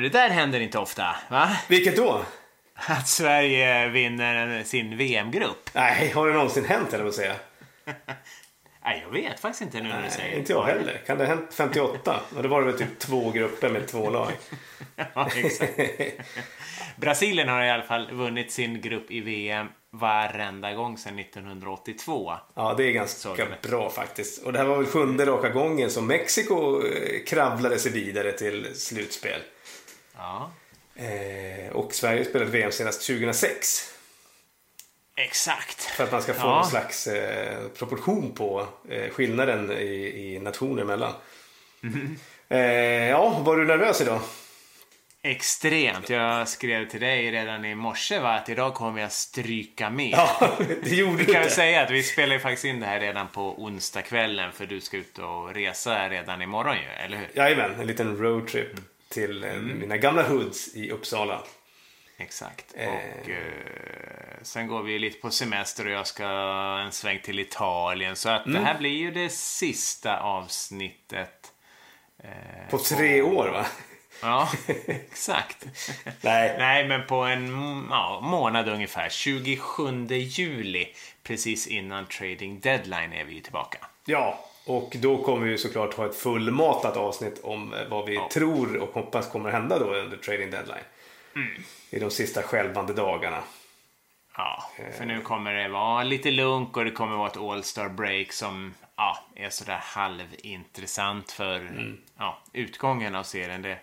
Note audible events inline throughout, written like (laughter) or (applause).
men det där händer inte ofta, va? Vilket då? Att Sverige vinner sin VM-grupp. Nej, har det någonsin hänt eller vad säga? (laughs) Nej, jag vet faktiskt inte nu när du säger inte jag heller. Kan det ha hänt 58? Och (laughs) det var det väl typ två grupper med två lag. (laughs) ja, exakt. Brasilien har i alla fall vunnit sin grupp i VM varenda gång sedan 1982. Ja, det är ganska det. bra faktiskt. Och det här var väl sjunde raka gången som Mexiko eh, kravlade sig vidare till slutspel. Ja, Eh, och Sverige spelade VM senast 2006. exakt. För att man ska få Ja. någon slags eh, proportion på eh, skillnaden i, i nationer emellan. Eh, ja, var du nervös idag? Extremt. Jag skrev till dig redan i morse va, att idag kommer jag stryka med. Ja, (laughs) det gjorde du kan inte. säga att vi spelar ju faktiskt in det här redan på onsdagskvällen för du ska ut och resa redan imorgon ju, eller hur? Jajamän, en liten roadtrip Mm. Till eh, mina gamla hoods i Uppsala. Exakt. Eh. Och eh, sen går vi lite på semester och jag ska en sväng till Italien. Så att Mm. det här blir ju det sista avsnittet. På tre år va? Ja, exakt. (laughs) Nej. Nej, men på en ja, månad ungefär. 27 juli, precis innan trading deadline, är vi ju tillbaka. Ja, och då kommer vi såklart ha ett fullmatat avsnitt om eh, vad vi Ja. tror och hoppas kommer hända då under trading deadline. Mm. I de sista skälvande dagarna. Ja, för nu kommer det vara lite lunk och det kommer vara ett All-Star break som ja, är sådär halvintressant för Mm. ja, utgången av serien. Det,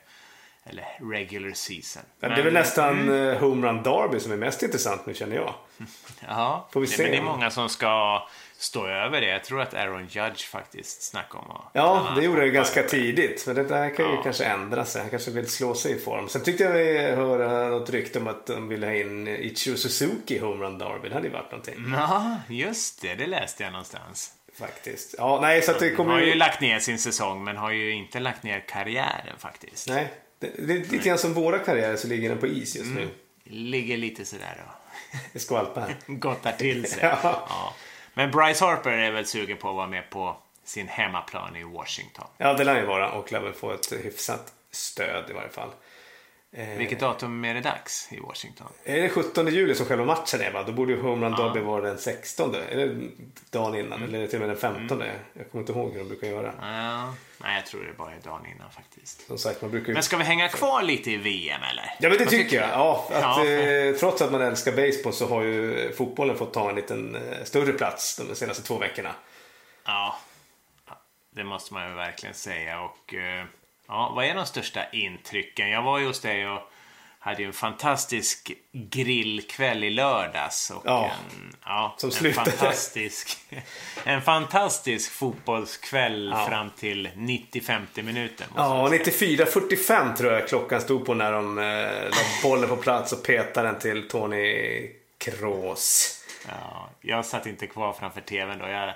eller regular season. Men det är väl nästan mm. Home Run Derby som är mest intressant nu känner jag. (laughs) Ja, Får vi det, se. men det är många som ska stå över det. Jag tror att Aaron Judge faktiskt snackade om att... Ja, det gjorde det ganska tidigt. Men det där kan ju Ja. kanske ändra sig. Han kanske vill slå sig i form. Sen tyckte jag vi hörde något rykte om att de ville ha in Ichiro Suzuki i Home Run Derby. Det hade ju varit någonting. Ja, just det. Det läste jag någonstans. Faktiskt. Ja, nej, så att det De kommer har ju lagt ner sin säsong, men har ju inte lagt ner karriären faktiskt. Nej, det, det är lite grann som våra karriärer så ligger den på is just nu. Ligger lite sådär Det skvalpar. (laughs) gottar till sig. (laughs) Ja. ja. Men Bryce Harper är väl sugen på att vara med på sin hemmaplan i Washington. Ja, det lär ju vara och lär väl få ett hyfsat stöd i varje fall. Eh, Vilket datum är det dags i Washington? Är det 17 juli som själva matchen är va? Då borde ju Home Run Derby vara den 16. Är det dagen innan? Mm. Eller till och med den 15? Jag kommer inte ihåg hur de brukar göra. Ja, nej, jag tror det bara är dagen innan faktiskt. Som sagt, man brukar ju... Men ska vi hänga kvar lite i VM eller? Ja men det Vad tycker jag. Ja, att, Ja, eh, trots att man älskar baseball så har ju fotbollen fått ta en liten eh, större plats de senaste två veckorna. Ja, det måste man ju verkligen säga. Och eh, ja, vad är de största intrycken? Jag var ju hos dig och hade ju en fantastisk grillkväll i lördags. Och Ja, en, ja, som en slutade. fantastisk, (laughs) en fantastisk fotbollskväll Ja. fram till 90-50 minuter. Ja, jag säga. 94-45 tror jag klockan stod på när de eh, la bollen på plats och petade den till Tony Kroos. Ja, jag satt inte kvar framför tvn då. Jag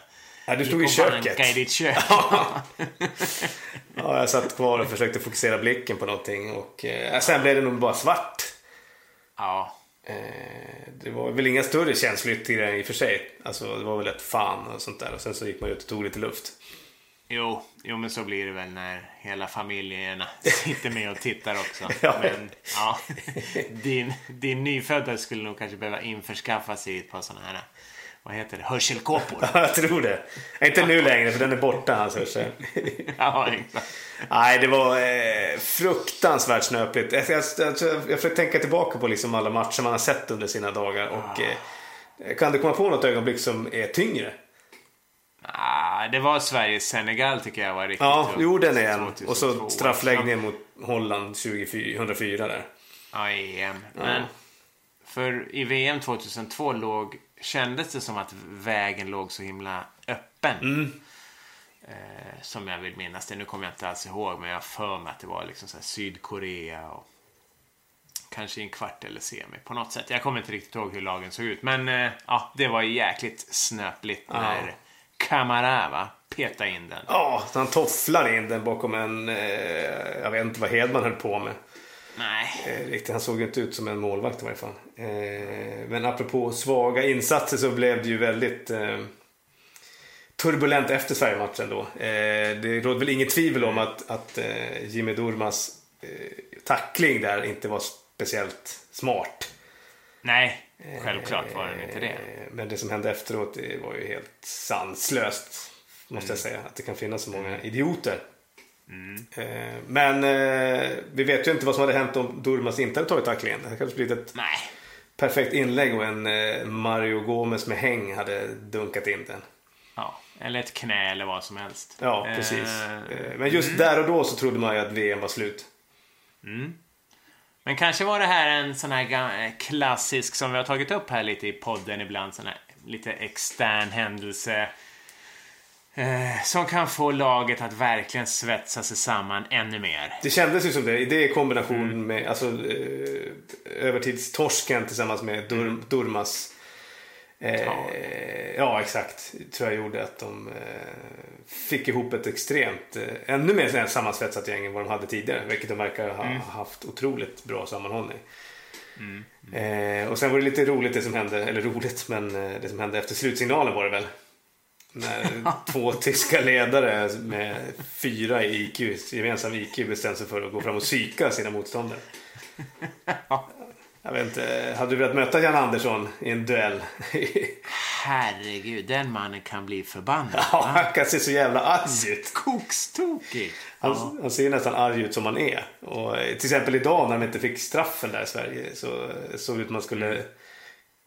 Ja, du stod i köket. i ditt kök. (laughs) Ja, jag satt kvar och försökte fokusera blicken på någonting och eh, sen blev det nog bara svart. ja, Eh, det var väl inga större känsloyttringar i och för sig. Alltså det var väl ett fan och sånt där och sen så gick man ut och tog lite luft. Jo, jo, men så blir det väl när hela familjerna (laughs) sitter med och tittar också. Ja. Men ja, (laughs) din, din nyfödda skulle nog kanske behöva införskaffa sig ett par sådana här, vad heter det, hörselkåpor. (laughs) jag tror det. Inte nu längre för den är borta hans hörsel. (laughs) ja, exakt. Nej, det var eh, fruktansvärt snöpligt. Jag, jag, jag, jag försöker tänka tillbaka på liksom alla matcher man har sett under sina dagar. Och, eh, kan du komma på något ögonblick som är tyngre? Ah, det var Sverige-Senegal tycker jag var riktigt Ja, tungt. jo den är en. 2002. Och så straffläggningen mot Holland 2004 där. Ja, EM. Men för i VM 2002 låg, kändes det som att vägen låg så himla öppen. Mm. Eh, som jag vill minnas det. Nu kommer jag inte alls ihåg, men jag för mig att det var liksom så här Sydkorea och kanske i en kvart eller semi på något sätt. Jag kommer inte riktigt ihåg hur lagen såg ut, men eh, ja, det var jäkligt snöpligt när Kamara va, petade in den. Ja, han tofflar in den bakom en... Eh, jag vet inte vad Hedman höll på med. Nej, Eh, riktigt, han såg ju inte ut som en målvakt i varje fall. Eh, men apropå svaga insatser så blev det ju väldigt eh, turbulent efter Sverige-matchen då. Det råder väl inget tvivel om att, att Jimmy Durmas tackling där inte var speciellt smart. Nej, självklart var den inte det. Men det som hände efteråt det var ju helt sanslöst. Måste jag säga. Att det kan finnas så många idioter. Eh, Men eh, vi vet ju inte vad som hade hänt om Durmas inte hade tagit tacklingen. Det hade kanske blivit ett Nej. perfekt inlägg och en eh, Mario Gomez med häng hade dunkat in den. Ja, eller ett knä eller vad som helst. Ja, precis. Eh, Men just där och då så trodde man ju att VM var slut. Men kanske var det här en sån här klassisk som vi har tagit upp här lite i podden ibland. Sån här lite extern händelse. Eh, som kan få laget att verkligen svetsa sig samman ännu mer. Det kändes ju som det. Det i kombination med alltså, eh, övertidstorsken tillsammans med Dur Durmas. Eh, Ja. ja. exakt. Tror jag gjorde att de eh, fick ihop ett extremt, eh, ännu mer sammansvetsat gäng än vad de hade tidigare. Vilket de verkar ha haft otroligt bra sammanhållning. Eh, och sen var det lite roligt det som hände, eller roligt, men det som hände efter slutsignalen var det väl. När (laughs) två tyska ledare med fyra i IQ, gemensam IQ bestämde sig för att gå fram och psyka sina motståndare. Jag vet inte, hade du velat möta Jan Andersson i en duell? Herregud, den mannen kan bli förbannad. ja, han kan se så jävla arg ut. Kokstokig. Han, han ser nästan arg ut som han är. Och eh, till exempel idag när de inte fick straffen där i Sverige så eh, såg det ut att man skulle...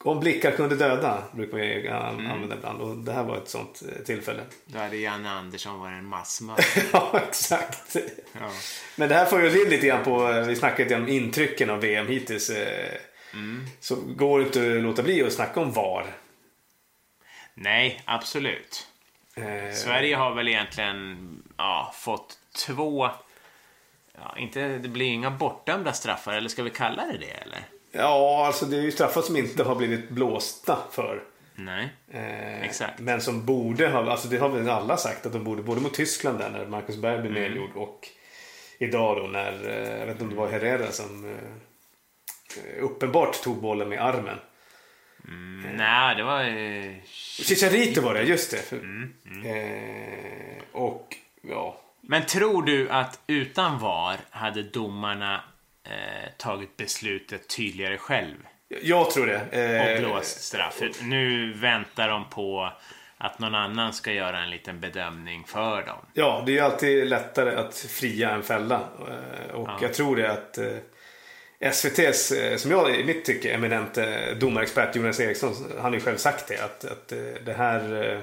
Om blickar kunde döda, brukar man ju an- använda ibland. Och det här var ett sånt eh, tillfälle. Då hade Janne Andersson varit en massmördare. (laughs) ja, exakt. Ja. Men det här får ju in lite grann på, vi snackade lite om intrycken av VM hittills. eh, Så går det inte att låta bli att snacka om VAR. Nej, absolut. Eh, Sverige har väl egentligen ja, fått två... Ja, inte, det blir inga bortdömda straffar, eller ska vi kalla det det? Eller? Ja, alltså det är ju straffar som inte har blivit blåsta för. Nej. Eh, Exakt. Men som borde ha, alltså det har väl alla sagt att de borde, både mot Tyskland där när Marcus Berg blev nedgjord och idag då när, eh, jag vet inte om det var Herrera som eh, uppenbart tog bollen med armen. Nej, det var... Eh, Chicharito var det, just det. Eh, och ja, Men tror du att utan VAR hade domarna eh, tagit beslutet tydligare själv jag tror det. och Eh, blåst straff? För Nu väntar de på att någon annan ska göra en liten bedömning för dem. Ja, det är ju alltid lättare att fria än fälla. Eh, Och Ja. jag tror det att eh, SVTs, som jag i mitt tycke, eminente domarexpert Jonas Eriksson, han har ju själv sagt det. Att, att det här,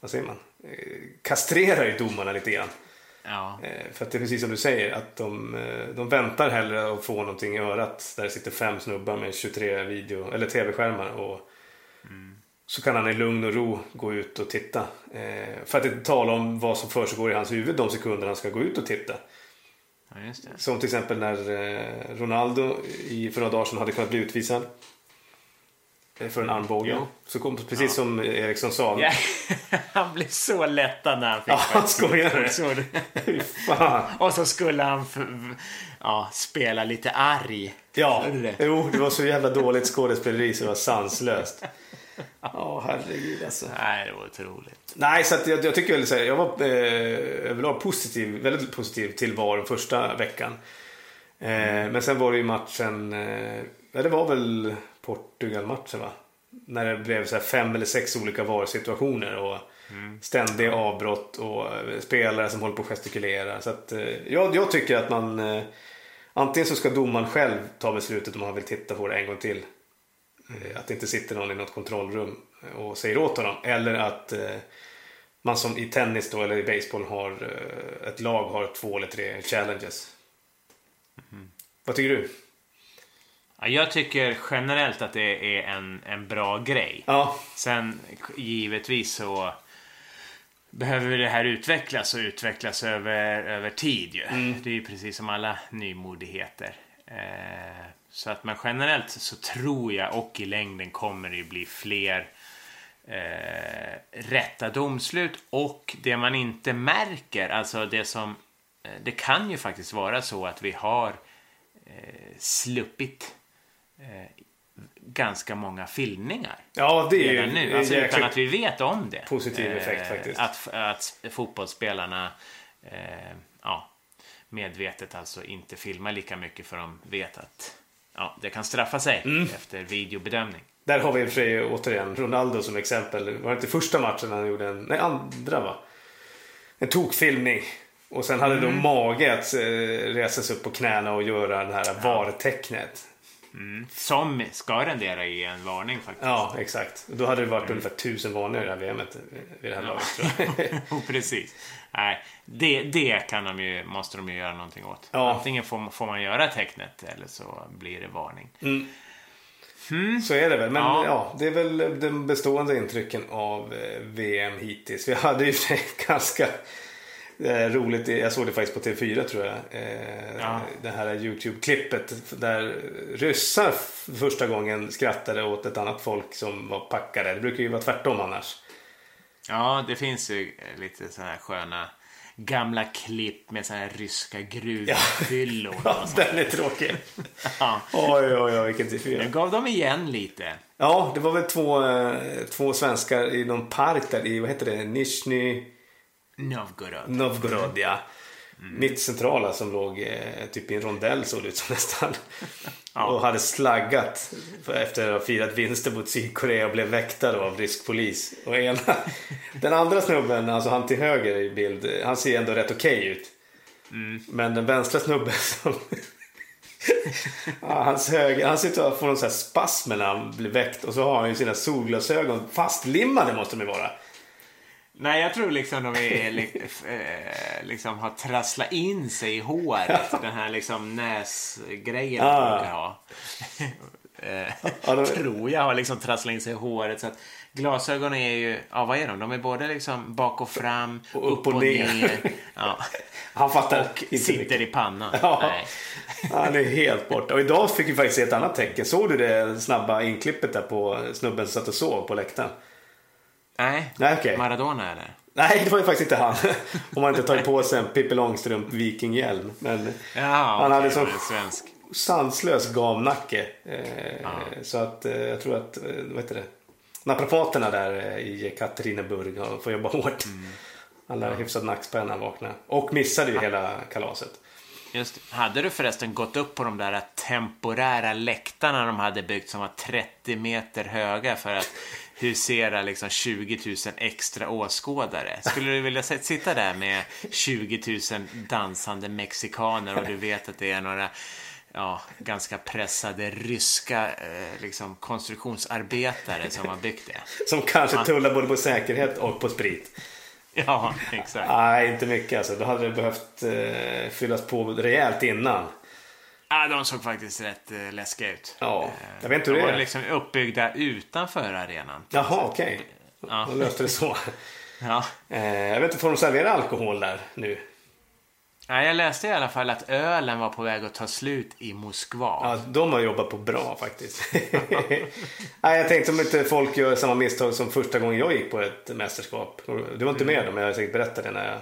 vad säger man, kastrerar ju domarna lite grann. Ja, Eh, För att det är precis som du säger, att de, eh, de väntar hellre att få någonting i örat där det sitter fem snubbar med 23 video, eller tv-skärmar. Och Så kan han i lugn och ro gå ut och titta. Eh, För att inte tala om vad som försiggår i hans huvud de sekunder han ska gå ut och titta. ja. Som till exempel när Ronaldo i, för några dagar sedan hade kunnat bli utvisad. Eh, För en armbåge. Jo. Så kom, precis som Eriksson sa. Ja, (laughs) han blev så lättad när han fick Ja, han skojar (laughs) du? Och så skulle han ja, spela lite arg. Ja, det? jo, det var så jävla dåligt skådespeleri så det var sanslöst. Ja, herregud alltså. Nej, det var otroligt. Nej, så jag, jag tycker väl så här, jag var eh, överlag positiv, väldigt positiv till VAR den första veckan. Eh, Men sen var det ju matchen, eh, ja det var väl Portugal-matchen va? När det blev så fem eller sex olika VAR-situationer och ständiga avbrott och eh, spelare som håller på att gestikulera. Så att, eh, jag, jag tycker att man eh, antingen så ska domaren själv ta beslutet om han vill titta på det en gång till. Eh, Att det inte sitter någon i något kontrollrum och säger åt honom. Eller att man som i tennis då, eller i baseball har ett lag har två eller tre challenges. Vad tycker du? Ja, jag tycker generellt att det är en, en bra grej. Ja, Sen givetvis så behöver det här utvecklas och utvecklas över, över tid. Ju. Det är ju precis som alla nymodigheter. Eh, så att men generellt så tror jag och i längden kommer det ju bli fler eh, rätta domslut och det man inte märker, alltså det som eh, det kan ju faktiskt vara så att vi har eh, sluppit ganska många filmningar ja det är ju nu. Alltså, utan att vi vet om det. positiv effekt Eh, faktiskt. Att, att fotbollsspelarna eh, ja, medvetet alltså inte filmar lika mycket för de vet att ja, det kan straffa sig efter videobedömning. Där har vi i och för sig återigen Ronaldo som exempel. Var det inte första matchen han gjorde en, nej andra va? En tokfilmning. Och sen hade Mm. då mage att eh, resa sig upp på knäna och göra det här VAR-tecknet. Som ska rendera i en varning faktiskt. Ja, exakt. Då hade det varit ungefär tusen varningar i det här VMet vid det här laget tror jag. (laughs) Oh, precis. Nej, det, det kan de ju, måste de ju göra någonting åt. Ja. Antingen får, får man göra tecknet eller så blir det varning. Så är det väl. Men Ja. ja. det är väl de bestående intrycken av eh, VM hittills. Vi hade ju (laughs) ganska eh, roligt, i- jag såg det faktiskt på TV4 tror jag. Eh, Ja. Det här YouTube-klippet där ryssar första gången skrattade åt ett annat folk som var packade. Det brukar ju vara tvärtom annars. Ja, det finns ju eh, lite sådana här sköna gamla klipp med sådana här ryska gruvfyllor. Ja, sånt. den är tråkig. (laughs) Ja. Oj, oj, oj, vilken Nu TV4. gav de igen lite. Ja, det var väl två, två svenskar i någon park där i, vad heter det, Nizjnij Novgorod. Novgorod, ja. Mitt centrala som låg eh, typ i en rondell såg det ut som nästan. (laughs) Ja. Och hade slaggat efter att ha firat vinster mot Sydkorea och blev väktad av rysk polis. Och ena, (laughs) den andra snubben, alltså han till höger i bild, han ser ändå rätt okej ut. Men den vänstra snubben som... (laughs) ja, hans höger, han sitter och får någon sån här spasmer när han blir väckt. Och så har han ju sina solglasögon fastlimmade måste de ju vara. Nej, jag tror liksom de är, li- eh, liksom har trasslat in sig i håret. (laughs) Den här liksom näsgrejen de Ah. brukar ha. Eh, de- Tror jag har liksom trasslat in sig i håret. Så att glasögonen är ju, ja vad är de? De är både liksom bak och fram, Och upp och ner. Ja. (laughs) Han fattar Och inte sitter mycket. i pannan. Ja. Han är helt borta. Och idag fick vi faktiskt se ett annat tecken. Såg du det snabba inklippet där på snubben som satt och sov på läktaren? Nej. Nej, okej. Maradona eller? Nej, det var ju faktiskt inte han. Om han inte tagit på sig en Pippi Långstrump vikinghjälm. Men Ja, han hade sån det svensk. sanslös gavnacke. Eh, Så att eh, jag tror att, eh, vad heter det? Naprapaterna där eh, i Katrineburg får jobba hårt. Han lär hyfsad nackspärr när han vaknar. Och missade ju hela kalaset. Just det. Hade du förresten gått upp på de där temporära läktarna de hade byggt som var 30 meter höga för att husera liksom 20 000 extra åskådare? Skulle du vilja sitta där med 20 000 dansande mexikaner och du vet att det är några ja, ganska pressade ryska eh, liksom, konstruktionsarbetare som har byggt det? Som kanske tullar både på säkerhet och på sprit. Ja, exakt. Nej, inte mycket alltså. Då hade det behövt eh, fyllas på rejält innan. Ja, de såg faktiskt rätt eh, läskiga ut. Ja, Eh, jag vet inte hur de det var är. liksom uppbyggda utanför arenan. Jaha, okej. Ja. Då löste det så. Ja. Eh, jag vet inte, får de servera alkohol där nu? Ja, jag läste i alla fall att ölen var på väg att ta slut i Moskva. Ja, de har jobbat på bra faktiskt. (laughs) Nej, jag tänkte om inte folk gör samma misstag som första gången jag gick på ett mästerskap. Du var inte med då, men jag har säkert berättat det när jag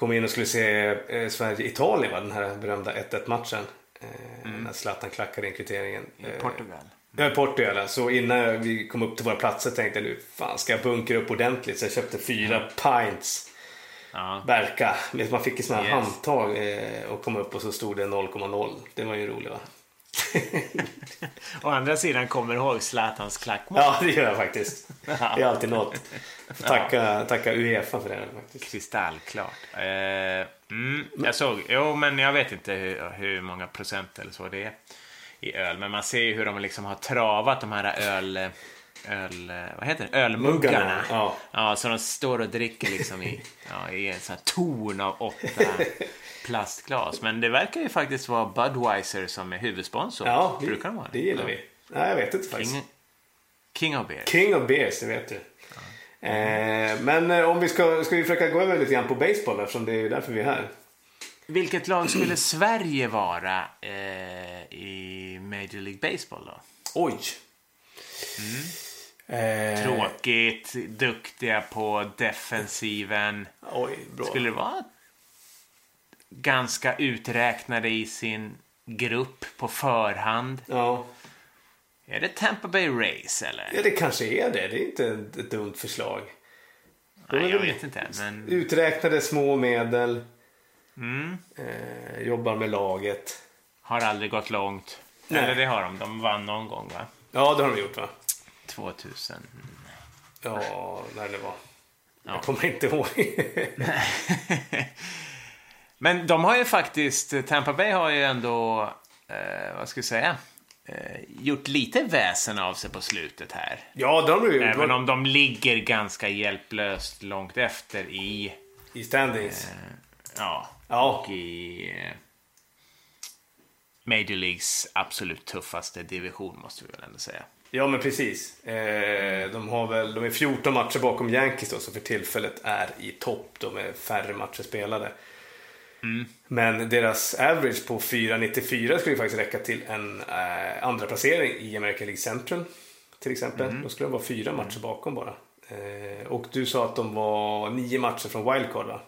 kom in och skulle se eh, Sverige-Italien, den här berömda 1-1 matchen. Eh, När Zlatan klackade in kvitteringen. I Eh, Portugal. Ja, i Portugal. Så innan vi kom upp till våra platser tänkte jag nu, fan ska jag bunkra upp ordentligt? Så jag köpte fyra pints Ja. Berka. Man fick ju såna här Yes. handtag och kom upp och så stod det 0,0. Det var ju roligt va? (laughs) Å andra sidan kommer du ihåg Zlatans klackmål. Ja, det gör jag faktiskt. Det är alltid något. Får tacka, tacka Uefa för det faktiskt. Kristallklart. Eh, mm, jag såg, jo men jag vet inte hur, hur många procent eller så det är i öl. Men man ser ju hur de liksom har travat de här öl... öl vad heter det? Ölmuggarna. Muggarna, ja. ja, så de står och dricker liksom i, (laughs) ja, i en sån här torn av åtta plastglas. Men det verkar ju faktiskt vara Budweiser som är huvudsponsor. Ja, det, Brukar de vara det gillar vi. Nej, jag vet inte faktiskt. King, King of Beer. King of Beers, det vet du. Eh, men eh, om vi ska, ska vi försöka gå över lite grann på baseball eftersom det är därför vi är här. Vilket lag skulle Sverige vara eh, i Major League Baseball då? Oj. Eh, Tråkigt, duktiga på defensiven. Oj, bra. Skulle det vara ganska uträknade i sin grupp på förhand? Ja. Är det Tampa Bay Rays eller? ja, det kanske är det. Det är inte ett, dumt förslag. Nej, jag vet inte. Men Uträknade små medel. Eh, jobbar med laget. Har aldrig gått långt. Nej. Eller det har de. De vann någon gång va? Ja, det har de gjort va? 2000. Ja, när det var. Ja. Jag kommer inte ihåg. (laughs) (laughs) (laughs) Men de har ju faktiskt, Tampa Bay har ju ändå, eh, vad ska jag säga, eh, gjort lite väsen av sig på slutet här. ja, det har de gjort. Även om de ligger ganska hjälplöst långt efter i, I standings. ja, Ja. och i eh, Major Leagues absolut tuffaste division måste vi väl ändå säga. Ja, men precis. Eh, de, har väl, de är 14 matcher bakom Yankees då, som för tillfället är i topp. De är färre matcher spelade. Men deras average på 4,94 skulle ju faktiskt räcka till en eh, andra placering i American League Central. Till exempel. Då skulle de vara fyra matcher bakom bara. Eh, och du sa att de var nio matcher från wildcard va?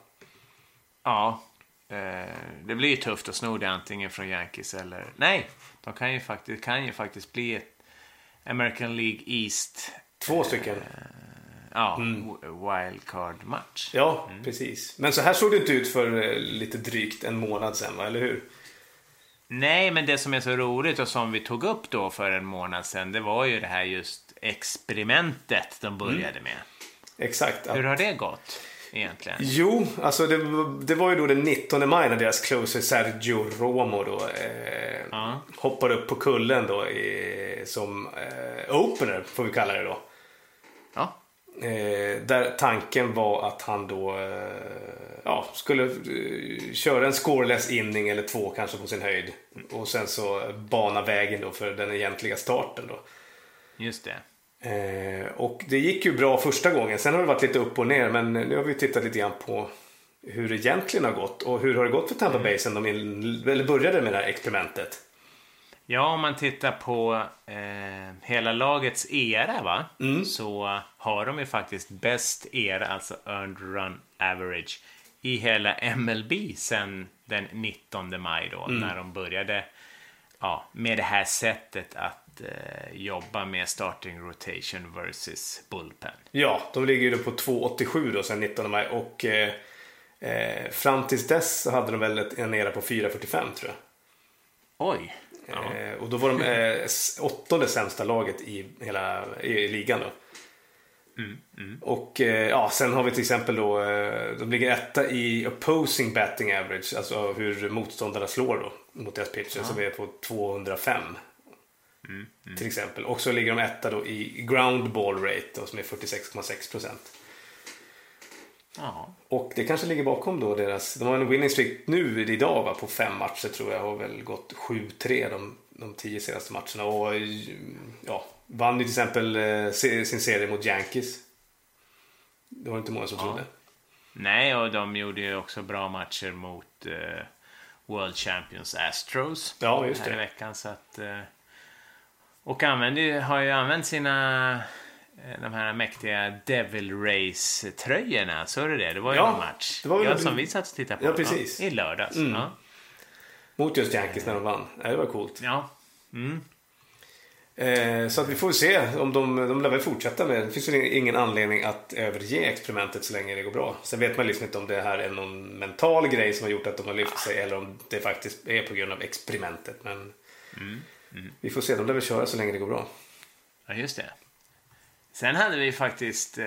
Ja, eh, det blir ju tufft att sno det antingen från Yankees eller... Nej, de kan ju faktiskt, kan ju faktiskt bli ett American League East Två stycken. Ja, wildcard-match. Ja, precis. Men så här såg det inte ut för eh, lite drygt en månad sedan, va? eller hur? Nej, men det som är så roligt och som vi tog upp då för en månad sedan, det var ju det här just experimentet de började med. Exakt. Hur har det gått egentligen? Jo, alltså det, det var ju då den 19 maj när deras closer Sergio Romo då eh, Ja. hoppade upp på kullen då i, som eh, opener, får vi kalla det då. Eh, där tanken var att han då eh, ja, skulle eh, köra en scoreless inning eller två kanske på sin höjd. Och sen så bana vägen då för den egentliga starten då. just det. Eh, och det gick ju bra första gången. Sen har det varit lite upp och ner. Men nu har vi tittat lite grann på hur det egentligen har gått. Och hur har det gått för Tampa Bay sen de in, eller började med det här experimentet? Ja, om man tittar på eh, hela lagets era va? så har de ju faktiskt bäst era, alltså earned run average, i hela MLB sen den 19 maj då, när de började ja, med det här sättet att eh, jobba med starting rotation versus bullpen. Ja, de ligger ju på 2,87 då sen 19 maj. Och eh, eh, fram tills dess så hade de väl en era på 4,45 tror jag. Oj! Ja. Eh, och då var de eh, åttonde sämsta laget i hela i ligan då. Och eh, ja, sen har vi till exempel då, eh, de ligger etta i opposing batting average, alltså hur motståndarna slår då mot deras pitcher, som är på 205. Till exempel. Och så ligger de etta då i ground ball rate då, som är 46,6 procent. Ja. Och det kanske ligger bakom då deras, de har en winning streak nu idag va, på fem matcher tror jag. Har väl gått 7-3 de, de tio senaste matcherna. Och ja, vann ju till exempel eh, sin serie mot Yankees. Det var inte många som trodde. Nej, och de gjorde ju också bra matcher mot eh, World Champions Astros Ja, just här det. i veckan. Så att, eh, och använder, har ju använt sina de här mäktiga Devil Race-tröjorna. Så är det det? Det var ju Ja, en match. det var väl ja, som vi satt och tittade på. Ja, precis. I lördags. Mm. Ja. Mot just Yankees när de vann. Ja, det var coolt. ja. Eh, så att vi får se om de, de lär väl fortsätta med det. Finns ju ingen anledning att överge experimentet så länge det går bra. Sen vet man liksom inte om det här är någon mental grej som har gjort att de har lyft sig eller om det faktiskt är på grund av experimentet. Men vi får se, de lär väl köra så länge det går bra. Ja, just det. Sen hade vi faktiskt eh,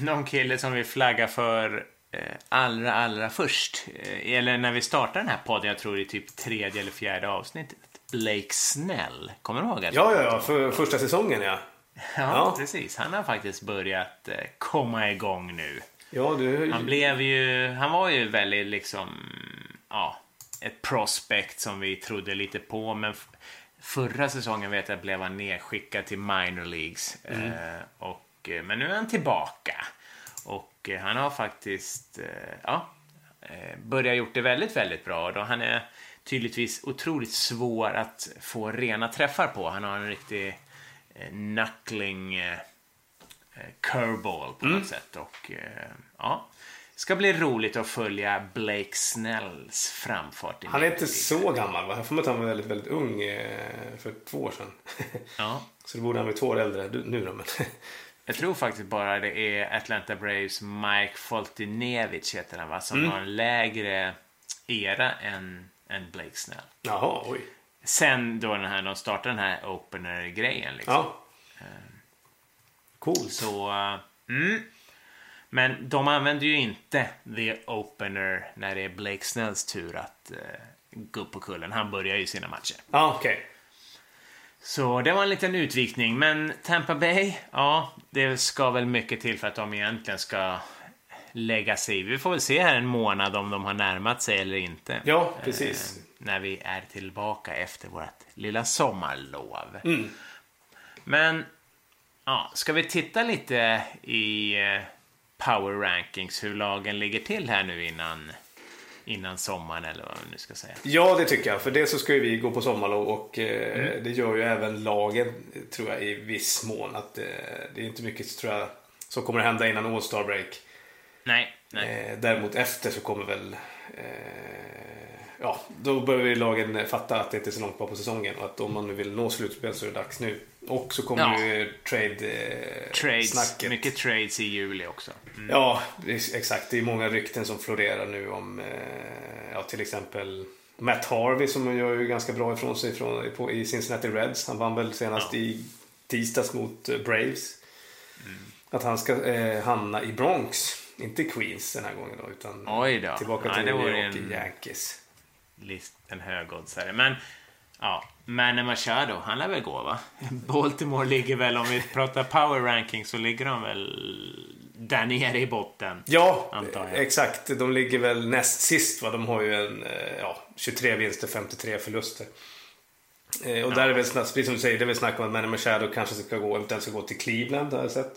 någon kille som vi flagga för eh, allra, allra först. Eh, eller när vi startade den här podden, jag tror är typ tredje eller fjärde avsnittet. Blake Snell. Kommer du ihåg? att- Ja, ja, ja, för första säsongen ja. ja, ja. precis. Han har faktiskt börjat eh, komma igång nu. Ja, du... Han blev ju, han var ju väldigt liksom, ja, ett prospect som vi trodde lite på. Men förra säsongen vet jag blev han nedskickad till minor leagues. Eh, och, eh, men nu är han tillbaka. Och eh, han har faktiskt, eh, ja, eh, börjat gjort det väldigt, väldigt bra. Då han är tydligtvis otroligt svår att få rena träffar på. Han har en riktig eh, knuckling eh, curveball på Mm. något sätt. Och, eh, ja, ska bli roligt att följa Blake Snells framfart. Han är inte så gammal va? Jag får mig att han var väldigt, väldigt ung eh, för två år sedan. Ja, (laughs) Så då borde han bli två år äldre nu då. Men (laughs) Jag tror faktiskt bara det är Atlanta Braves Mike Foltynewicz heter han va? Som Mm. har en lägre era än, än Blake Snell. Jaha, oj. Sen då den här, de startade den här opener-grejen liksom. Ja. Coolt. Så, uh, mm. Men de använder ju inte the opener när det är Blake Snells tur att uh, gå upp på kullen. Han börjar ju sina matcher. Ja, okej. Så det var en liten utvikning. Men Tampa Bay, ja, det ska väl mycket till för att de egentligen ska lägga sig i. Vi får väl se här en månad om de har närmat sig eller inte. Ja, precis. Eh, när vi är tillbaka efter vårt lilla sommarlov. Mm. Men, ja, ska vi titta lite i eh, power rankings, hur lagen ligger till här nu innan, innan sommaren eller vad man nu ska säga. Ja, det tycker jag. För det så ska ju vi gå på sommarlov och eh, det gör ju även lagen, tror jag, i viss mån. Att eh, det är inte mycket, tror jag, som kommer att hända innan All Star Break. Nej, nej. Eh, däremot efter så kommer väl... Eh, ja, då börjar ju lagen fatta att det inte är så långt kvar på säsongen och att om man nu vill nå slutspel så är det dags nu. Och så kommer Ja. ju trade-snacket. Trades, mycket trades i juli också. Mm. Ja, ex- exakt. Det är många rykten som florerar nu om eh, ja, till exempel Matt Harvey som gör ju ganska bra ifrån sig från, på, i Cincinnati Reds. Han vann väl senast Ja. i tisdags mot eh, Braves. Mm. Att han ska eh, hamna i Bronx. Inte Queens den här gången då, utan tillbaka Ja, till New York en- Yankees. List, en högoddsare. Men ja, Manny Machado, han lär väl gå va? (laughs) Baltimore ligger väl, om vi pratar power ranking, så ligger de väl där nere i botten. Ja, Antar jag. exakt. De ligger väl näst sist. Va? De har ju en eh, ja, 23 vinster, 53 förluster. Eh, och där är väl snack, precis som du säger, det är väl snack om att Manny Machado kanske ska gå, eventuellt ska gå till Cleveland, har jag sett.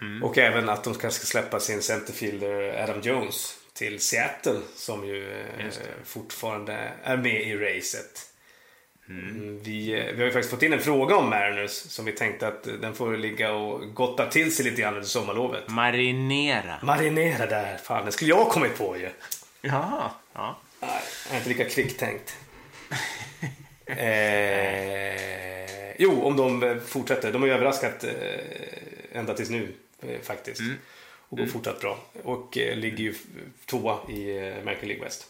Mm. Och även att de kanske ska släppa sin centerfielder Adam Jones till Seattle som ju eh, fortfarande är med i racet. Mm. Mm, Vi, eh, vi har ju faktiskt fått in en fråga om Mariners som vi tänkte att eh, den får ligga och gotta till sig lite grann under sommarlovet. Marinera. Marinera där, fan det skulle jag ha kommit på ju. Jaha, ja. Nej, jag är inte lika kvicktänkt. (laughs) eh, jo, om de fortsätter. De har ju överraskat eh, ända tills nu eh, faktiskt. Och går fortsatt bra. Och eh, ligger ju tvåa i eh, American League West.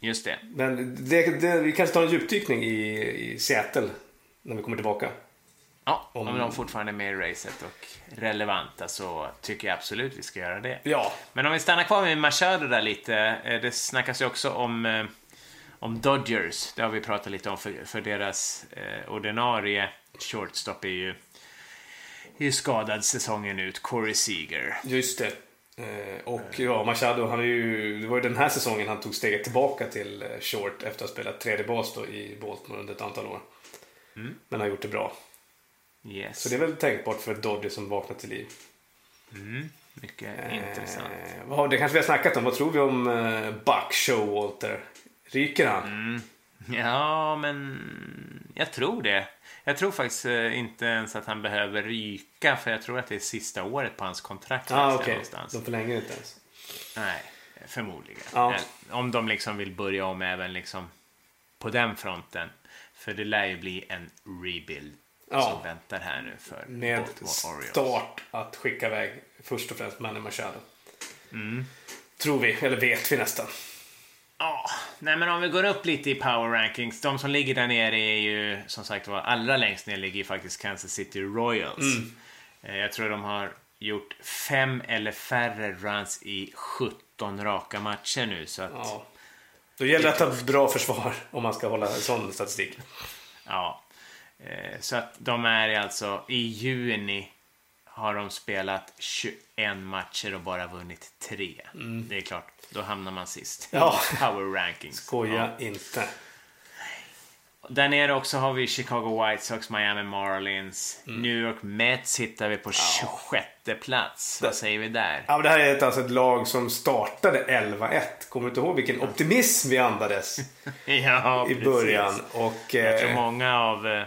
Just det. Men det, det, vi kanske tar en djupdykning i, i Seattle när vi kommer tillbaka. Ja, om, Om- de fortfarande är med i racet och relevanta så tycker jag absolut vi ska göra det. Ja, Men om vi stannar kvar med Machado där lite. eh, Det snackas ju också om, eh, om Dodgers. Det har vi pratat lite om för, för deras eh, ordinarie shortstop är ju, är ju skadad säsongen ut. Corey Seager. just det. Eh, och ja, Machado, han är ju, det var ju den här säsongen han tog steget tillbaka till eh, short efter att ha spelat tredje bas då i Baltimore under ett antal år. Men har gjort det bra. Yes. Så det är väl tänkbart för ett som vaknat till liv. Mycket intressant. Eh, vad har- det kanske vi har snackat om. Vad tror vi om eh, Buck Showalter? Ryker han? Mm. Ja, men jag tror det. Jag tror faktiskt eh, inte ens att han behöver ryka, för jag tror att det är sista året på hans kontrakt. ah, okej. någonstans. De förlänger inte ens. Nej, förmodligen. Ja. Eh, Om de liksom vill börja om även liksom på den fronten. För det lär ju bli en rebuild Ja. som väntar här nu för Med Baltimore Orioles. start att skicka iväg först och främst Manny Machado. Mm. Tror vi, eller vet vi nästan. Ja, nej men om vi går upp lite i power rankings. De som ligger där nere är ju som sagt var allra längst ner ligger ju faktiskt Kansas City Royals. Mm. Eh, Jag tror de har gjort fem eller färre runs i 17 raka matcher nu. Så att, ja. Ja. Då gäller det att ha bra försvar om man ska hålla en sån statistik. Eh, Så att de är alltså i juni har de spelat 21 matcher och bara vunnit tre. Det är klart, då hamnar man sist. Mm. (laughs) Ja. Power rankings. Skoja inte. Där nere också har vi Chicago White Sox, Miami Marlins, Mm. New York Mets hittar vi på 26 plats. Vad säger vi där? Ja, men det här är ett, alltså ett lag som startade 11-1. Kommer du inte ihåg vilken optimism vi andades (laughs) Ja, i början? Och, Jag tror eh, många av...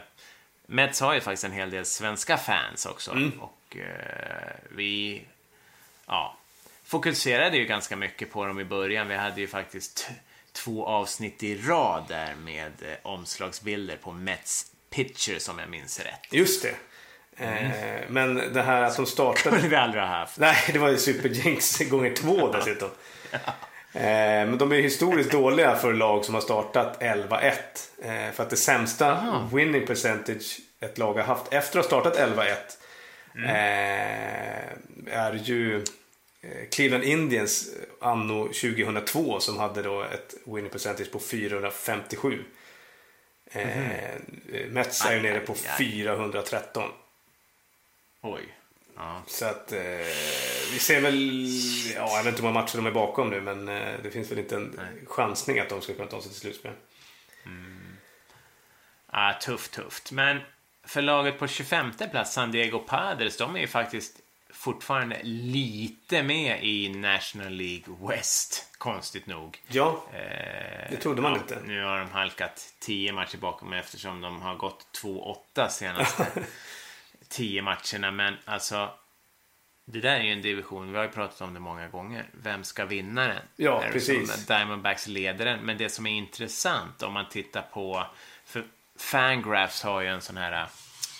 Mets har ju faktiskt en hel del svenska fans också. Mm. Och eh, vi... Ja. Fokuserade ju ganska mycket på dem i början. Vi hade ju faktiskt två avsnitt i rad där med eh, omslagsbilder på Mets pitcher som jag minns rätt. Just det. Eh, men det här att de startade... skulle vi aldrig ha haft. Nej, det var ju Super Jinx gånger två dessutom. (laughs) Eh, men de är historiskt dåliga för lag som har startat 11-1. Eh, för att det sämsta winning percentage ett lag har haft efter att ha startat 11-1 eh, är ju eh, Cleveland Indians anno 2002 som hade då ett winning percentage på 457. Eh, Mets är ju nere på aj, aj. 413. Oj. Ja. Så att eh, vi ser väl, ja jag vet inte hur många matcher de är bakom nu men eh, det finns väl inte en Nej. chansning att de ska kunna ta sig till slutspel. Ja, tufft, tufft. Men för laget på 25 plats, San Diego Padres, de är ju faktiskt fortfarande lite med i National League West, konstigt nog. Ja, Eh, Det trodde man inte. Nu har de halkat 10 matcher bakom eftersom de har gått 2-8 senaste (laughs) 10 matcherna. Men alltså, det där är ju en division, vi har ju pratat om det många gånger. Vem ska vinna den? Ja, Arizona precis. Diamondbacks leder den. Men det som är intressant om man tittar på, för Fangraphs har ju en sån här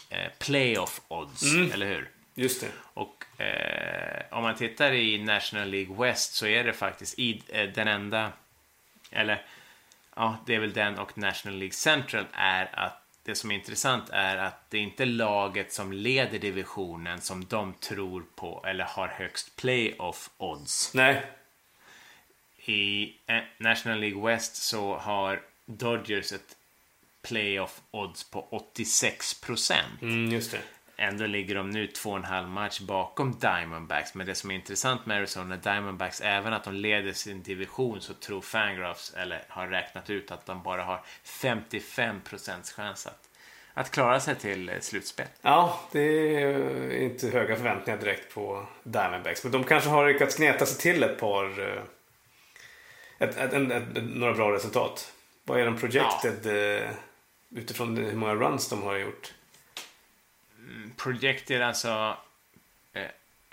eh, playoff odds, Mm. eller hur? just det. Och eh, om man tittar i National League West så är det faktiskt i, eh, den enda, eller ja, det är väl den och National League Central är att det som är intressant är att det är inte laget som leder divisionen som de tror på eller har högst playoff odds. Nej, I eh, National League West så har Dodgers ett playoff odds på 86 procent. mm, just det. Ändå ligger de nu två och en halv match bakom Diamondbacks. Men det som är intressant med Arizona Diamondbacks, även att de leder sin division, så tror Fangraphs, eller har räknat ut att de bara har 55 procents chans att, att klara sig till eh, slutspel. Ja, det är inte höga förväntningar direkt på Diamondbacks. Men de kanske har lyckats gneta sig till ett par... eh, Ett, ett, ett, några bra resultat. Vad är de projected eh, utifrån hur många runs de har gjort? Projected alltså eh,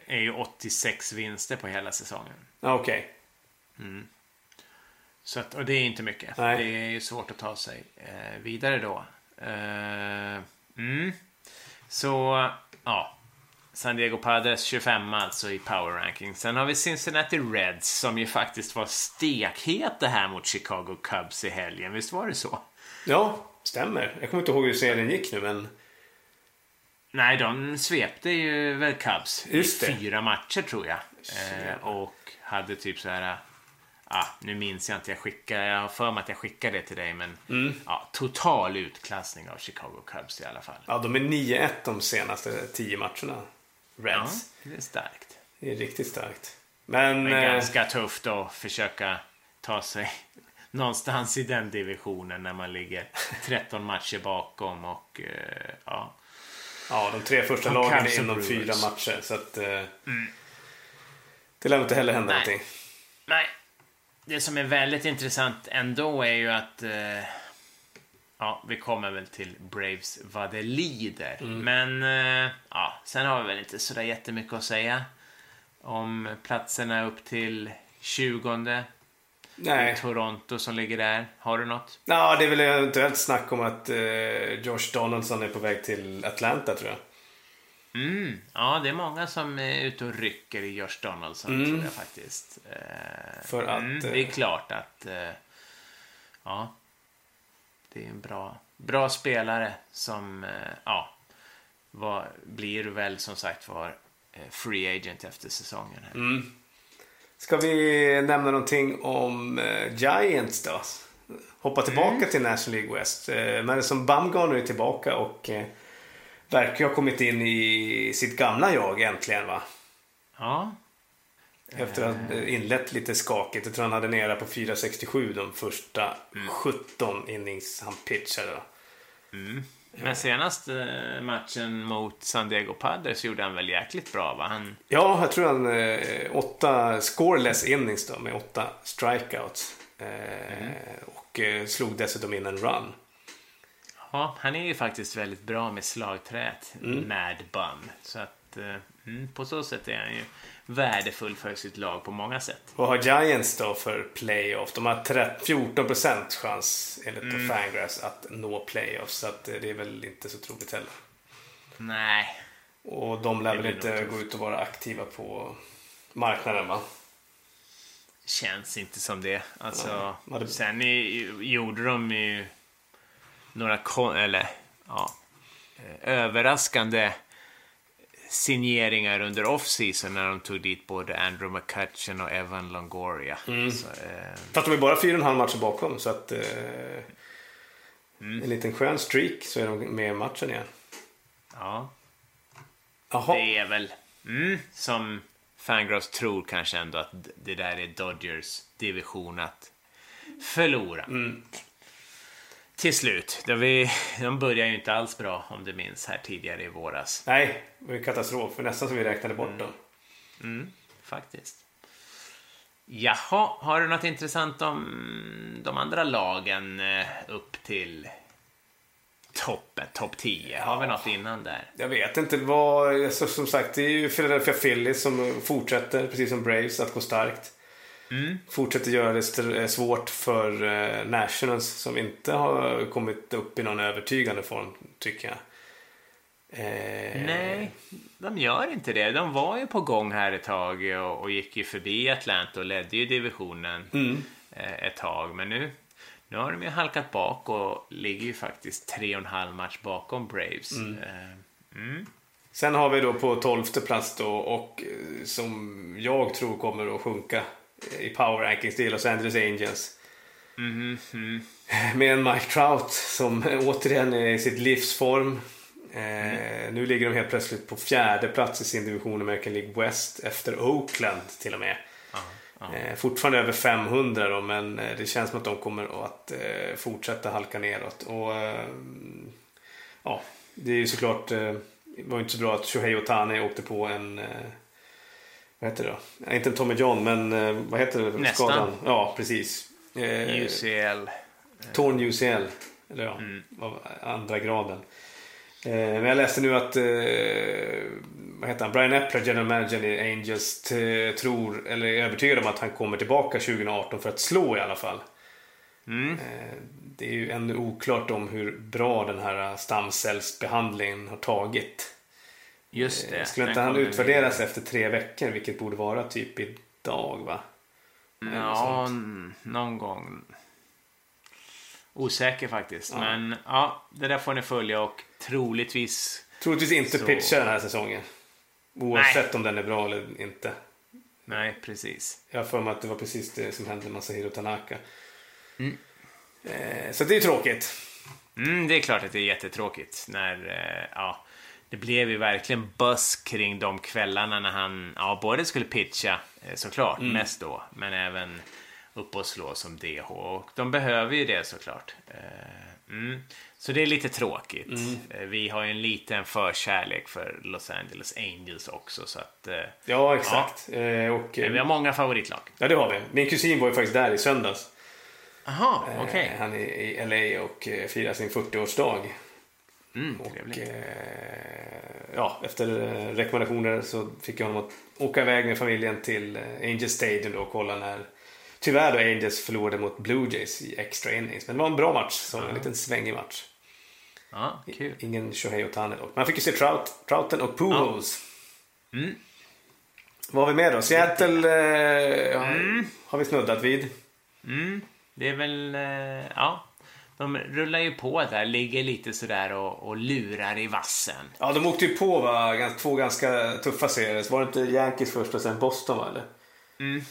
är ju 86 vinster på hela säsongen. Okej. Så att, och det är inte mycket. Nej. Det är ju svårt att ta sig eh, vidare då. Eh, mm. Så, ja. San Diego Padres 25 alltså i power ranking. Sen har vi Cincinnati Reds som ju faktiskt var stekheta här mot Chicago Cubs i helgen. Visst var det så? Ja, stämmer. Jag kommer inte ihåg hur serien gick nu men... Nej, de svepte ju väl Cubs Just i det. fyra matcher tror jag. Eh, och hade typ så här... Ah, nu minns jag inte, jag skickade, jag har för mig att jag skickade det till dig, men Mm. ja, total utklassning av Chicago Cubs i alla fall. Ja, de är 9-1 de senaste 10 matcherna. Ja, Reds. det är starkt. Det är riktigt starkt. Men... Men eh, ganska tufft att försöka ta sig (laughs) någonstans i den divisionen när man ligger 13 matcher bakom och eh, ja. Ja, de tre första De lagen är inom fyra matcher. Så att... Eh, Det lär inte heller hända Nej. någonting. Nej, det som är väldigt intressant ändå är ju att eh, ja, vi kommer väl till Braves vad det lider. Men eh, ja, sen har vi väl inte sådär jättemycket att säga om platserna upp till 20 Nej. Toronto som ligger där. Har du något? Ja, det är väl eventuellt snack om att eh, Josh Donaldson är på väg till Atlanta tror jag. Mm. Ja, det är många som är ute och rycker i Josh Donaldson, tror jag faktiskt. Eh, För att, mm, eh, det är klart att... Eh, ja. Det är en bra, bra spelare som... Eh, ja. Var, blir väl som sagt var eh, free agent efter säsongen. Här. Mm. Ska vi nämna någonting om eh, Giants då? Hoppa tillbaka Mm. till National League West. Eh, Madison Bumgarner är tillbaka och eh, verkar ha kommit in i sitt gamla jag äntligen va? Ja. Efter att ha inlett lite skakigt. Jag tror han hade nere på 4,67 de första Mm. 17 innings han pitchade. Då. Men senaste matchen mot San Diego Padres gjorde han väl jäkligt bra, va? Han, Ja, jag tror han eh, åtta scoreless innings då med åtta strikeouts. Eh, Och eh, slog dessutom in en run. Ja, han är ju faktiskt väldigt bra med slagträet. Mad Bum. Så att eh, mm, på så sätt är han ju värdefull för sitt lag på många sätt. Vad har Giants då för playoff? De har 13 14 chans enligt mm. Fangraphs att nå playoffs. Så att det är väl inte så troligt heller. Nej, Och de lär väl inte gå ut och vara aktiva på marknaden va? Känns inte som det. Alltså, Ja, det- Sen i, gjorde de ju några eller, ja, eh, överraskande signeringar under off-season när de tog dit både Andrew McCutcheon och Evan Longoria. Mm. Så, eh, Fast de är bara fyra och en halv matcher bakom så att eh, Mm. en liten skön streak så är de med i matchen igen. ja, Jaha. det är väl mm, som Fangross tror kanske ändå att det där är Dodgers division att förlora. Mm. Till slut. De, vi, de börjar ju inte alls bra om du minns här tidigare i våras. Nej, det var ju katastrof. För nästan som vi räknade bort Mm. dem. Faktiskt. Jaha, har du något intressant om de andra lagen eh, upp till toppen, topp 10? Har vi något innan där? Jag vet inte vad... Som sagt, det är ju Philadelphia Phillies som fortsätter, precis som Braves, att gå starkt. Mm. Fortsätter göra det eh, svårt för eh, Nationals som inte har kommit upp i någon övertygande form, tycker jag. Eh, Nej, de gör inte det. De var ju på gång här ett tag och, och gick ju förbi Atlanta och ledde ju divisionen Mm. eh, ett tag. Men nu, nu har de ju halkat bak och ligger ju faktiskt tre och en halv match bakom Braves. Eh, mm. Sen har vi då på tolfte plats då och som jag tror kommer att sjunka i power rankings, är Los Angeles Angels. Mm. Med en Mike Trout som (laughs) återigen är i sitt livsform. Eh, Nu ligger de helt plötsligt på fjärde plats i sin division American League West efter Oakland till och med. Eh, fortfarande över 500 då, men eh, det känns som att de kommer att eh, fortsätta halka neråt. Och, eh, ja, det är ju såklart, eh, det var ju inte så bra att Shohei Otani åkte på en, vad heter det då? Inte Tommy John, men eh, vad heter det? Nästan. Skadan? Ja, precis. Eh, UCL. Torn UCL. Eller ja, av andra graden. Eh, men jag läste nu att vad heter han? Brian Epler, general manager i Angels, tror, eller är övertygad om att han kommer tillbaka 2018 för att slå i alla fall. Mm. Det är ju ännu oklart om hur bra den här stamcellsbehandlingen har tagit. Just det. Eh, Skulle inte han utvärderas efter tre veckor, vilket borde vara typ idag va? Eller Ja, någon gång. Osäker faktiskt. Ja. Men ja, det där får ni följa och troligtvis... Troligtvis inte Så- pitcha den här säsongen. Oavsett om den är bra eller inte. Nej, precis. Jag har för mig att det var precis det som hände med Masahiro Tanaka. Mm. Eh, så det är tråkigt. Mm, det är klart att det är jättetråkigt när, eh, ja, det blev ju verkligen buzz kring de kvällarna när han, ja, både skulle pitcha eh, såklart, mest då, men även upp och slå som DH. Och de behöver ju det såklart. Eh, mm. Så det är lite tråkigt. Eh, vi har ju en liten förkärlek för Los Angeles Angels också, så att Ja, exakt. Eh, och, vi har många favoritlag. ja, det har vi. Min kusin var ju faktiskt där i söndags. Jaha, Eh, okej. Han är i LA och firar sin 40-årsdag. Mm, Och eh, ja, efter eh, rekommendationer så fick jag honom att åka iväg med familjen till eh, Angels Stadium då och kolla när Tyvärr då Angels förlorade mot Blue Jays i extra innings. Men det var en bra match, så en liten svängig match. Ja, kul. Ingen Shohei Otani dock. Man fick ju se Trout, Trouten och Pujols. Mm. Vad har vi med då? Seattle eh, har- har vi snuddat vid. Mm, det är väl, eh, ja. De rullar ju på där, ligger lite sådär och, och lurar i vassen. Ja, de åkte ju på va? Två ganska tuffa serier. Var det inte Yankees först och sen Boston va? Eller? Mm.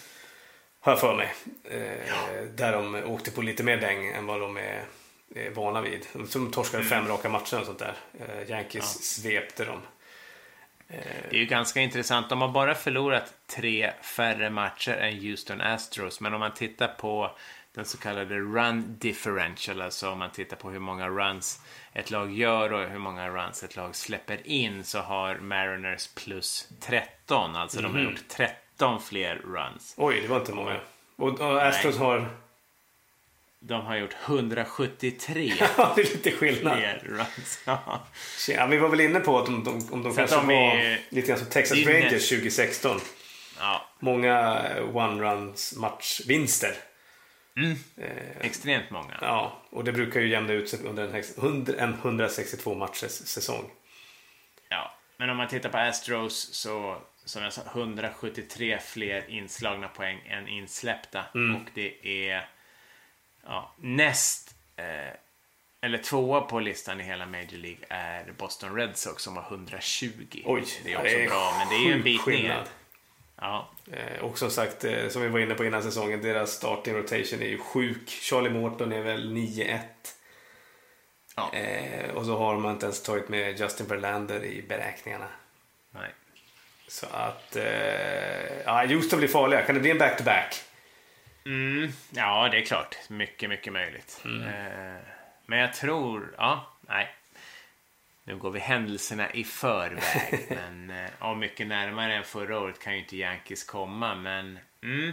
Har jag för mig. Eh, Där de åkte på lite mer däng än vad de är, är vana vid. De torskade fem raka matcher och sånt där. Eh, Yankees svepte dem. Det är ju ganska intressant. De har bara förlorat tre färre matcher än Houston Astros. Men om man tittar på den så kallade run differential, alltså om man tittar på hur många runs ett lag gör och hur många runs ett lag släpper in, så har Mariners plus 13. Alltså de har gjort 13 fler runs. Oj, det var inte många. Och, och Astros har... De har gjort 173 (laughs) Ja, det är lite skillnad. fler runs. (laughs) Ja. Vi var väl inne på att de, de, om de kanske de var är- lite grann som Texas Rangers näst- 2016. ja, Många eh, one-runs matchvinster. Extremt många. Ja, och det brukar ju jämna ut sig under en, hex- under en 162 matchers säsong. Ja, men om man tittar på Astros så som jag sa 173 fler inslagna poäng än insläppta. Mm. Och det är ja, näst eh, eller tvåa på listan i hela Major League är Boston Red Sox som har 120. Oj, det är också bra, men det är ju en bit ner. Ja, Eh, och som sagt, eh, som vi var inne på innan säsongen, deras starting rotation är ju sjuk. Charlie Morton är väl 9-1. ja. Eh, och så har man inte ens tagit med Justin Verlander i beräkningarna. Nej. Så att, ja, Houston blir farliga. Kan det bli en back-to-back? Mm, ja, det är klart. Mycket, mycket möjligt. Mm. Men jag tror, ja, nej. Nu går vi händelserna i förväg. (laughs) men eh, ja, mycket närmare än förra året kan ju inte Yankees komma. Men mm,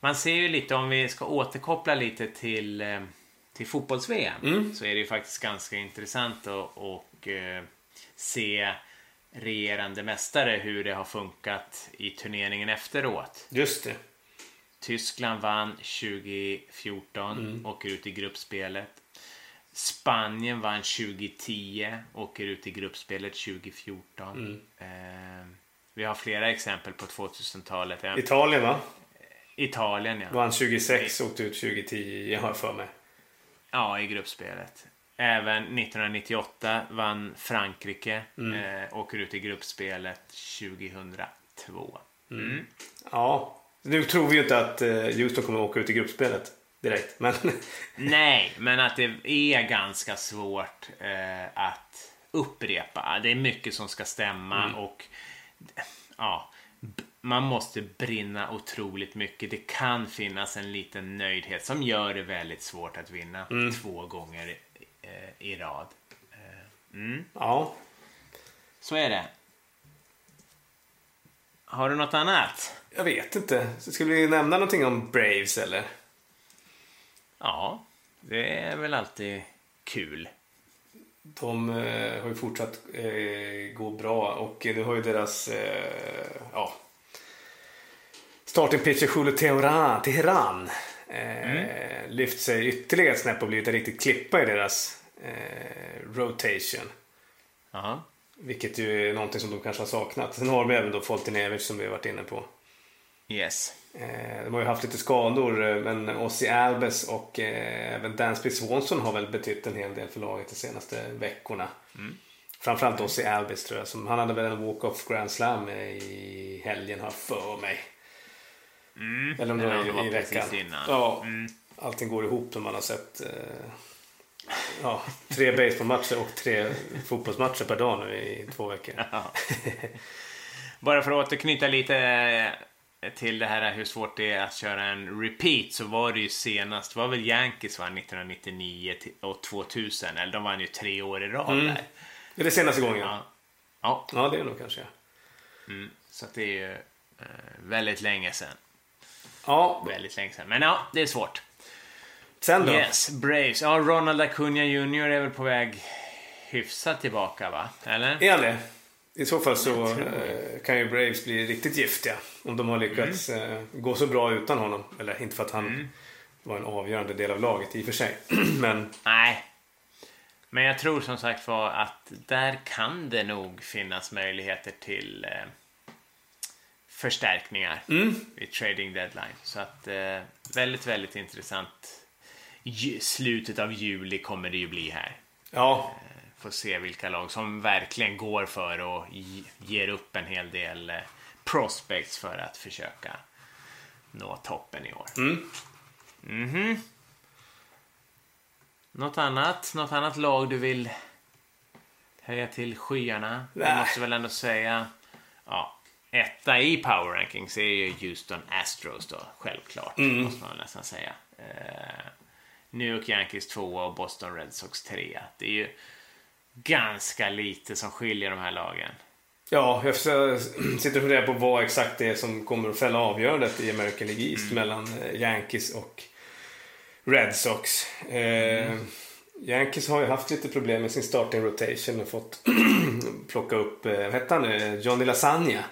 man ser ju lite, om vi ska återkoppla lite till, eh, till fotbolls-VM. Mm. Så är det ju faktiskt ganska intressant att och, eh, se regerande mästare hur det har funkat i turneringen efteråt. Just det. Tyskland vann 2014, åker ut i gruppspelet. Spanien vann 2010, åker ut i gruppspelet 2014. Eh, vi har flera exempel på 2000-talet. Eh, Italien va? Italien, ja. Vann 26, åkte ut 2010, jag har för mig. Ja, i gruppspelet. Även 1998 vann Frankrike, eh, åker ut i gruppspelet 2002. Mm. Ja, nu tror vi ju inte att eh, Houston kommer att åka ut i gruppspelet direkt. Men (laughs) Nej, men att det är ganska svårt eh, att upprepa. Det är mycket som ska stämma och ja, man måste brinna otroligt mycket. Det kan finnas en liten nöjdhet som gör det väldigt svårt att vinna två gånger eh, i rad. Eh, mm. ja, Så är det. Har du något annat? jag vet inte. Ska vi nämna någonting om Braves eller? Ja, det är väl alltid kul. De eh, har ju fortsatt eh, gå bra och nu har ju deras eh, ja, starting pitcher Julio Teheran, Teheran eh, lyft sig ytterligare ett snäpp och blivit en riktig klippa i deras eh, rotation. Ja. Vilket ju är någonting som de kanske har saknat. Sen har de även då Foltynewicz som vi har varit inne på. Yes. Eh, de har ju haft lite skador eh, men Ozzy Albes och eh, även Dansby Swanson har väl betytt en hel del för laget de senaste veckorna. Framförallt Ozzy Albes tror jag. Som, han hade väl en walk-off grand slam i helgen har för mig. Det Eller om det var i, veckan. innan. Ja, allting går ihop när man har sett eh, ja, tre baseballmatcher och tre fotbollsmatcher per dag nu i två veckor. (laughs) Bara för att återknyta lite till det här hur svårt det är att köra en repeat så var det ju senast, var väl Yankees vann 1999 till- och 2000, eller de vann ju tre år i rad där. Är det senaste gången? Ja. ja, Ja, det är det nog kanske. mm. så det är ju eh, väldigt länge sedan. Ja, Väldigt länge sedan. Men ja, det är svårt. sen då? Yes, Braves. Ja, Ronald Acuna Jr är väl på väg hyfsat tillbaka va? Eller? Är han det? I så fall så eh, kan ju Braves bli riktigt giftiga. Om de har lyckats eh, gå så bra utan honom. Eller inte för att han var en avgörande del av laget i och för sig. (clears throat) Men Nej. Men jag tror som sagt var att där kan det nog finnas möjligheter till eh, förstärkningar i trading deadline. Så att väldigt, väldigt intressant. Slutet av juli kommer det ju bli här. ja, Får se vilka lag som verkligen går för och ge- ger upp en hel del eh, prospects för att försöka nå toppen i år. Mhm. Något annat? Något annat lag du vill höja till skyarna? Nej. måste väl ändå säga ja, etta i power rankings är ju Houston Astros då, självklart. Måste man nästan säga. Eh, New York Yankees 2 och Boston Red Sox 3. Det är ju ganska lite som skiljer de här lagen. ja, jag (clears throat) sitter och funderar på vad exakt det är som kommer att fälla avgörandet i American League East mellan eh, Yankees och Red Sox. Eh, Yankees har ju haft lite problem med sin starting rotation och fått (clears throat) plocka upp, eh, vad hette han nu, Johnny Lasagna.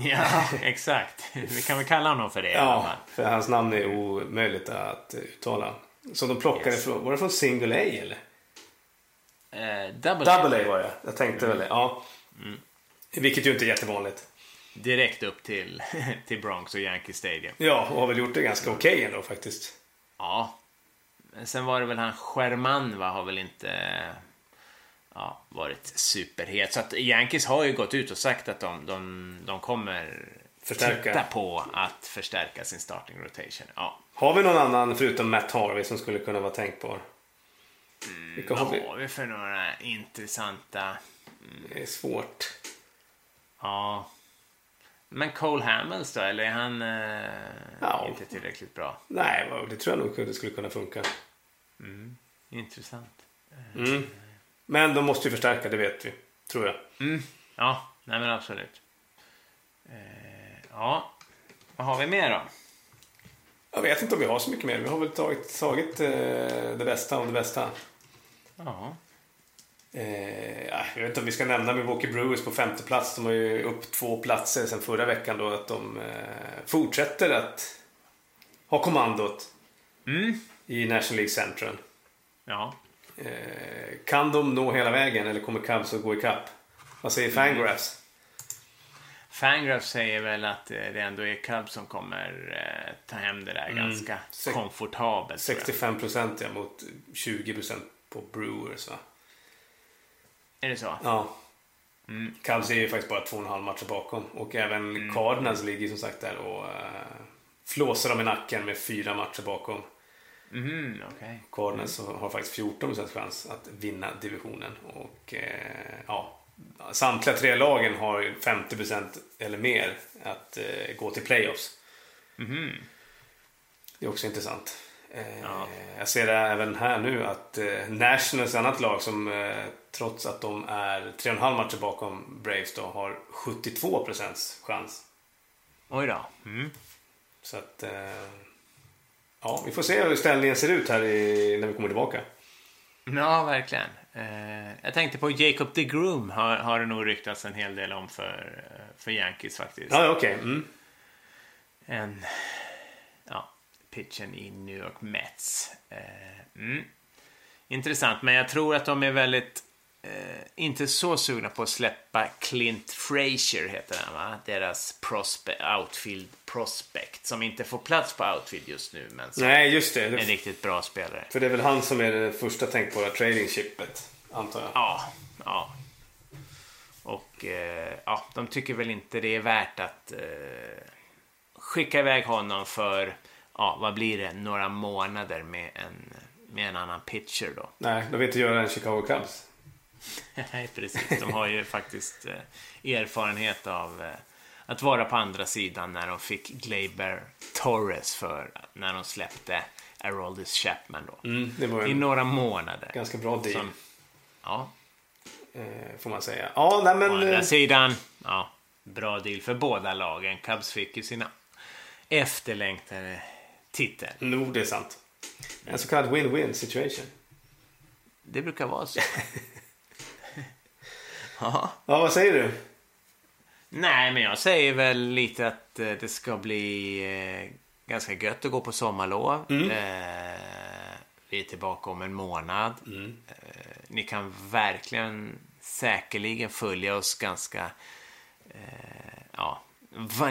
Ja, (laughs) exakt. Vi kan väl kalla honom för det Ja, för hans namn är omöjligt att uttala. Så de plockade Yes. från, var det från Single A eller? Eh, double, Double A var det, jag tänkte väl det. Ja. Vilket ju inte är jättevanligt. Direkt upp till, (laughs) till Bronx och Yankee Stadium. Ja, och har väl gjort det ganska okej okay ändå faktiskt. Ja. Men sen var det väl han Sherman va, har väl inte ja, varit superhet. Så att Yankees har ju gått ut och sagt att de, de, de kommer Förstärka. titta på att förstärka sin starting rotation. Ja. Har vi någon annan förutom Matt Harvey som skulle kunna vara tänkbar? Har Vad vi? har vi för några intressanta... Det är svårt. Ja. Men Cole Hamels då? Eller är han eh, Ja. inte tillräckligt bra? Nej, det tror jag nog det skulle kunna funka. Intressant. Mm. Men de måste ju förstärka, det vet vi. Tror jag. Mm. Ja, nej men absolut. Eh, ja, vad har vi mer då? Jag vet inte om vi har så mycket mer. Vi har väl tagit, tagit eh, det bästa av det bästa. Ja. Eh, ja, jag vet inte om vi ska nämna Milwaukee Brewers på femte plats. De har ju upp två platser sen förra veckan då. Att de eh, fortsätter att ha kommandot Mm. i National League Central. Ja. Eh, kan de nå hela vägen eller kommer Cubs att gå ikapp? Vad säger Fangraphs? Fangraphs säger väl att eh, det ändå är Cubs som kommer eh, ta hem det där ganska Sex- komfortabelt. tror jag. 65 procent ja, mot 20 procent på Brewers va? Är det så? Ja. Mm. Cubs är ju faktiskt bara två och en halv matcher bakom. Och även Cardinals ligger som sagt där och uh, flåsar dem i nacken med fyra matcher bakom. Mhm, okej. Cardinals har faktiskt 14 procents chans att vinna divisionen. Och eh, ja, samtliga tre lagen har ju 50 procent eller mer att eh, gå till playoffs. Mhm. Det är också intressant. Eh, Ja. Jag ser det även här nu att eh, Nationals, annat lag som eh, trots att de är 3,5 matcher bakom Braves då har 72 procents chans. Oj då. Mm. Så att eh, ja, vi får se hur ställningen ser ut här i, när vi kommer tillbaka. Ja, verkligen. Eh, jag tänkte på Jacob DeGrom har, har det nog ryktats en hel del om för, eh, för Yankees faktiskt. Ja, okej. Mm. En ja, pitchen i New York Mets. Eh, mm. Intressant, men jag tror att de är väldigt eh, inte så sugna på att släppa Clint Frazier, heter han va? Deras prospe- outfield prospect, som inte får plats på outfield just nu, men som Nej, just det. är en riktigt bra spelare. För det är väl han som är det första tänkbara trading chippet, antar jag. Ja, ja. Och eh, ja, de tycker väl inte det är värt att eh, skicka iväg honom för, ja, vad blir det, några månader med en, med en annan pitcher då. Nej, de vill inte göra en Chicago Cubs. (laughs) Nej, precis. De har ju faktiskt eh, erfarenhet av eh, att vara på andra sidan när de fick Gleyber Torres för när de släppte Aroldis Chapman då. Mm, det var I några månader. ganska bra deal, Som, ja, eh, får man säga. Ja, nej Å men... andra eh, sidan, ja, bra deal för båda lagen. Cubs fick ju sina efterlängtade titel. Jo, det är sant. En så kallad win-win situation. Det brukar vara så. (laughs) ja. Ja, vad säger du? Nej, men jag säger väl lite att eh, det ska bli eh, ganska gött att gå på sommarlov. Mm. Eh, vi är tillbaka om en månad. Mm. Ni kan verkligen säkerligen följa oss ganska ja,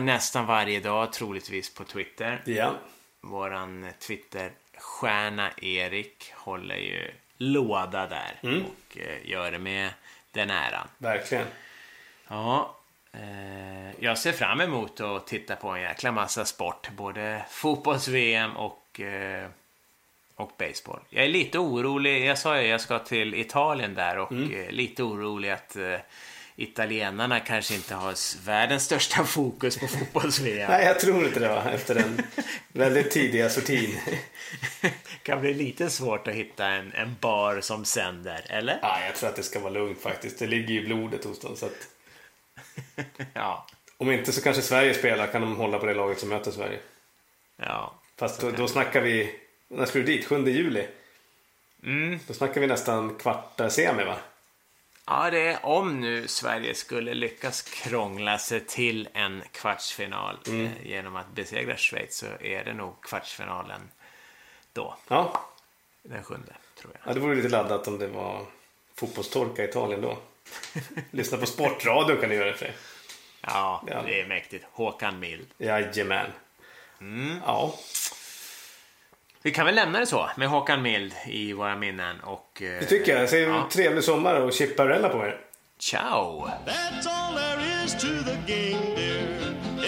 nästan varje dag troligtvis på Twitter. Ja. Våran Twitter-stjärna Erik håller ju låda där Mm. och eh, gör det med den äran. Verkligen. Ja, eh, jag ser fram emot att titta på en jäkla massa sport. Både fotbolls-VM och, eh, och baseball. Jag är lite orolig. Jag sa ju jag ska till Italien där och eh, lite orolig att italienarna kanske inte har världens största (laughs) fokus på fotbolls-VM. Nej, jag tror inte det va? Efter den väldigt tidiga sortin. (laughs) kan bli lite svårt att hitta en, en bar som sänder, eller? Nej, jag tror att det ska vara lugnt faktiskt. Det ligger ju i blodet hos dem. Så att, (laughs) Ja. om inte så kanske Sverige spelar kan de hålla på det laget som möter Sverige. Ja. Fast då, då snackar vi, när ska du dit? 7 juli? Mm. Då snackar vi nästan kvarta semi va? Ja, det är om nu Sverige skulle lyckas krångla sig till en kvartsfinal Mm. eh, genom att besegra Schweiz så är det nog kvartsfinalen då, Ja. den sjunde, tror jag. ja, det vore lite laddat om det var fotbollstorka i Italien då. (laughs) Lyssna på sportradio kan ni göra det för sig. Ja, Ja. det är mäktigt. Håkan Mild. Jajamän. Mm. Ja, Vi kan väl lämna det så med Håkan Mild i våra minnen och... eh, det tycker jag. Säg Ja. trevlig sommar och chipparella på er. Ciao! That's all there is to the game, dear.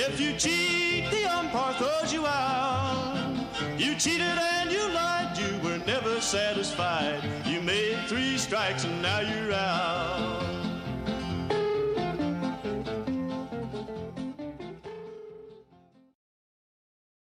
If you cheat, the umpire throws you out. You cheated and you lied, you were never satisfied. You made three strikes and now you're out.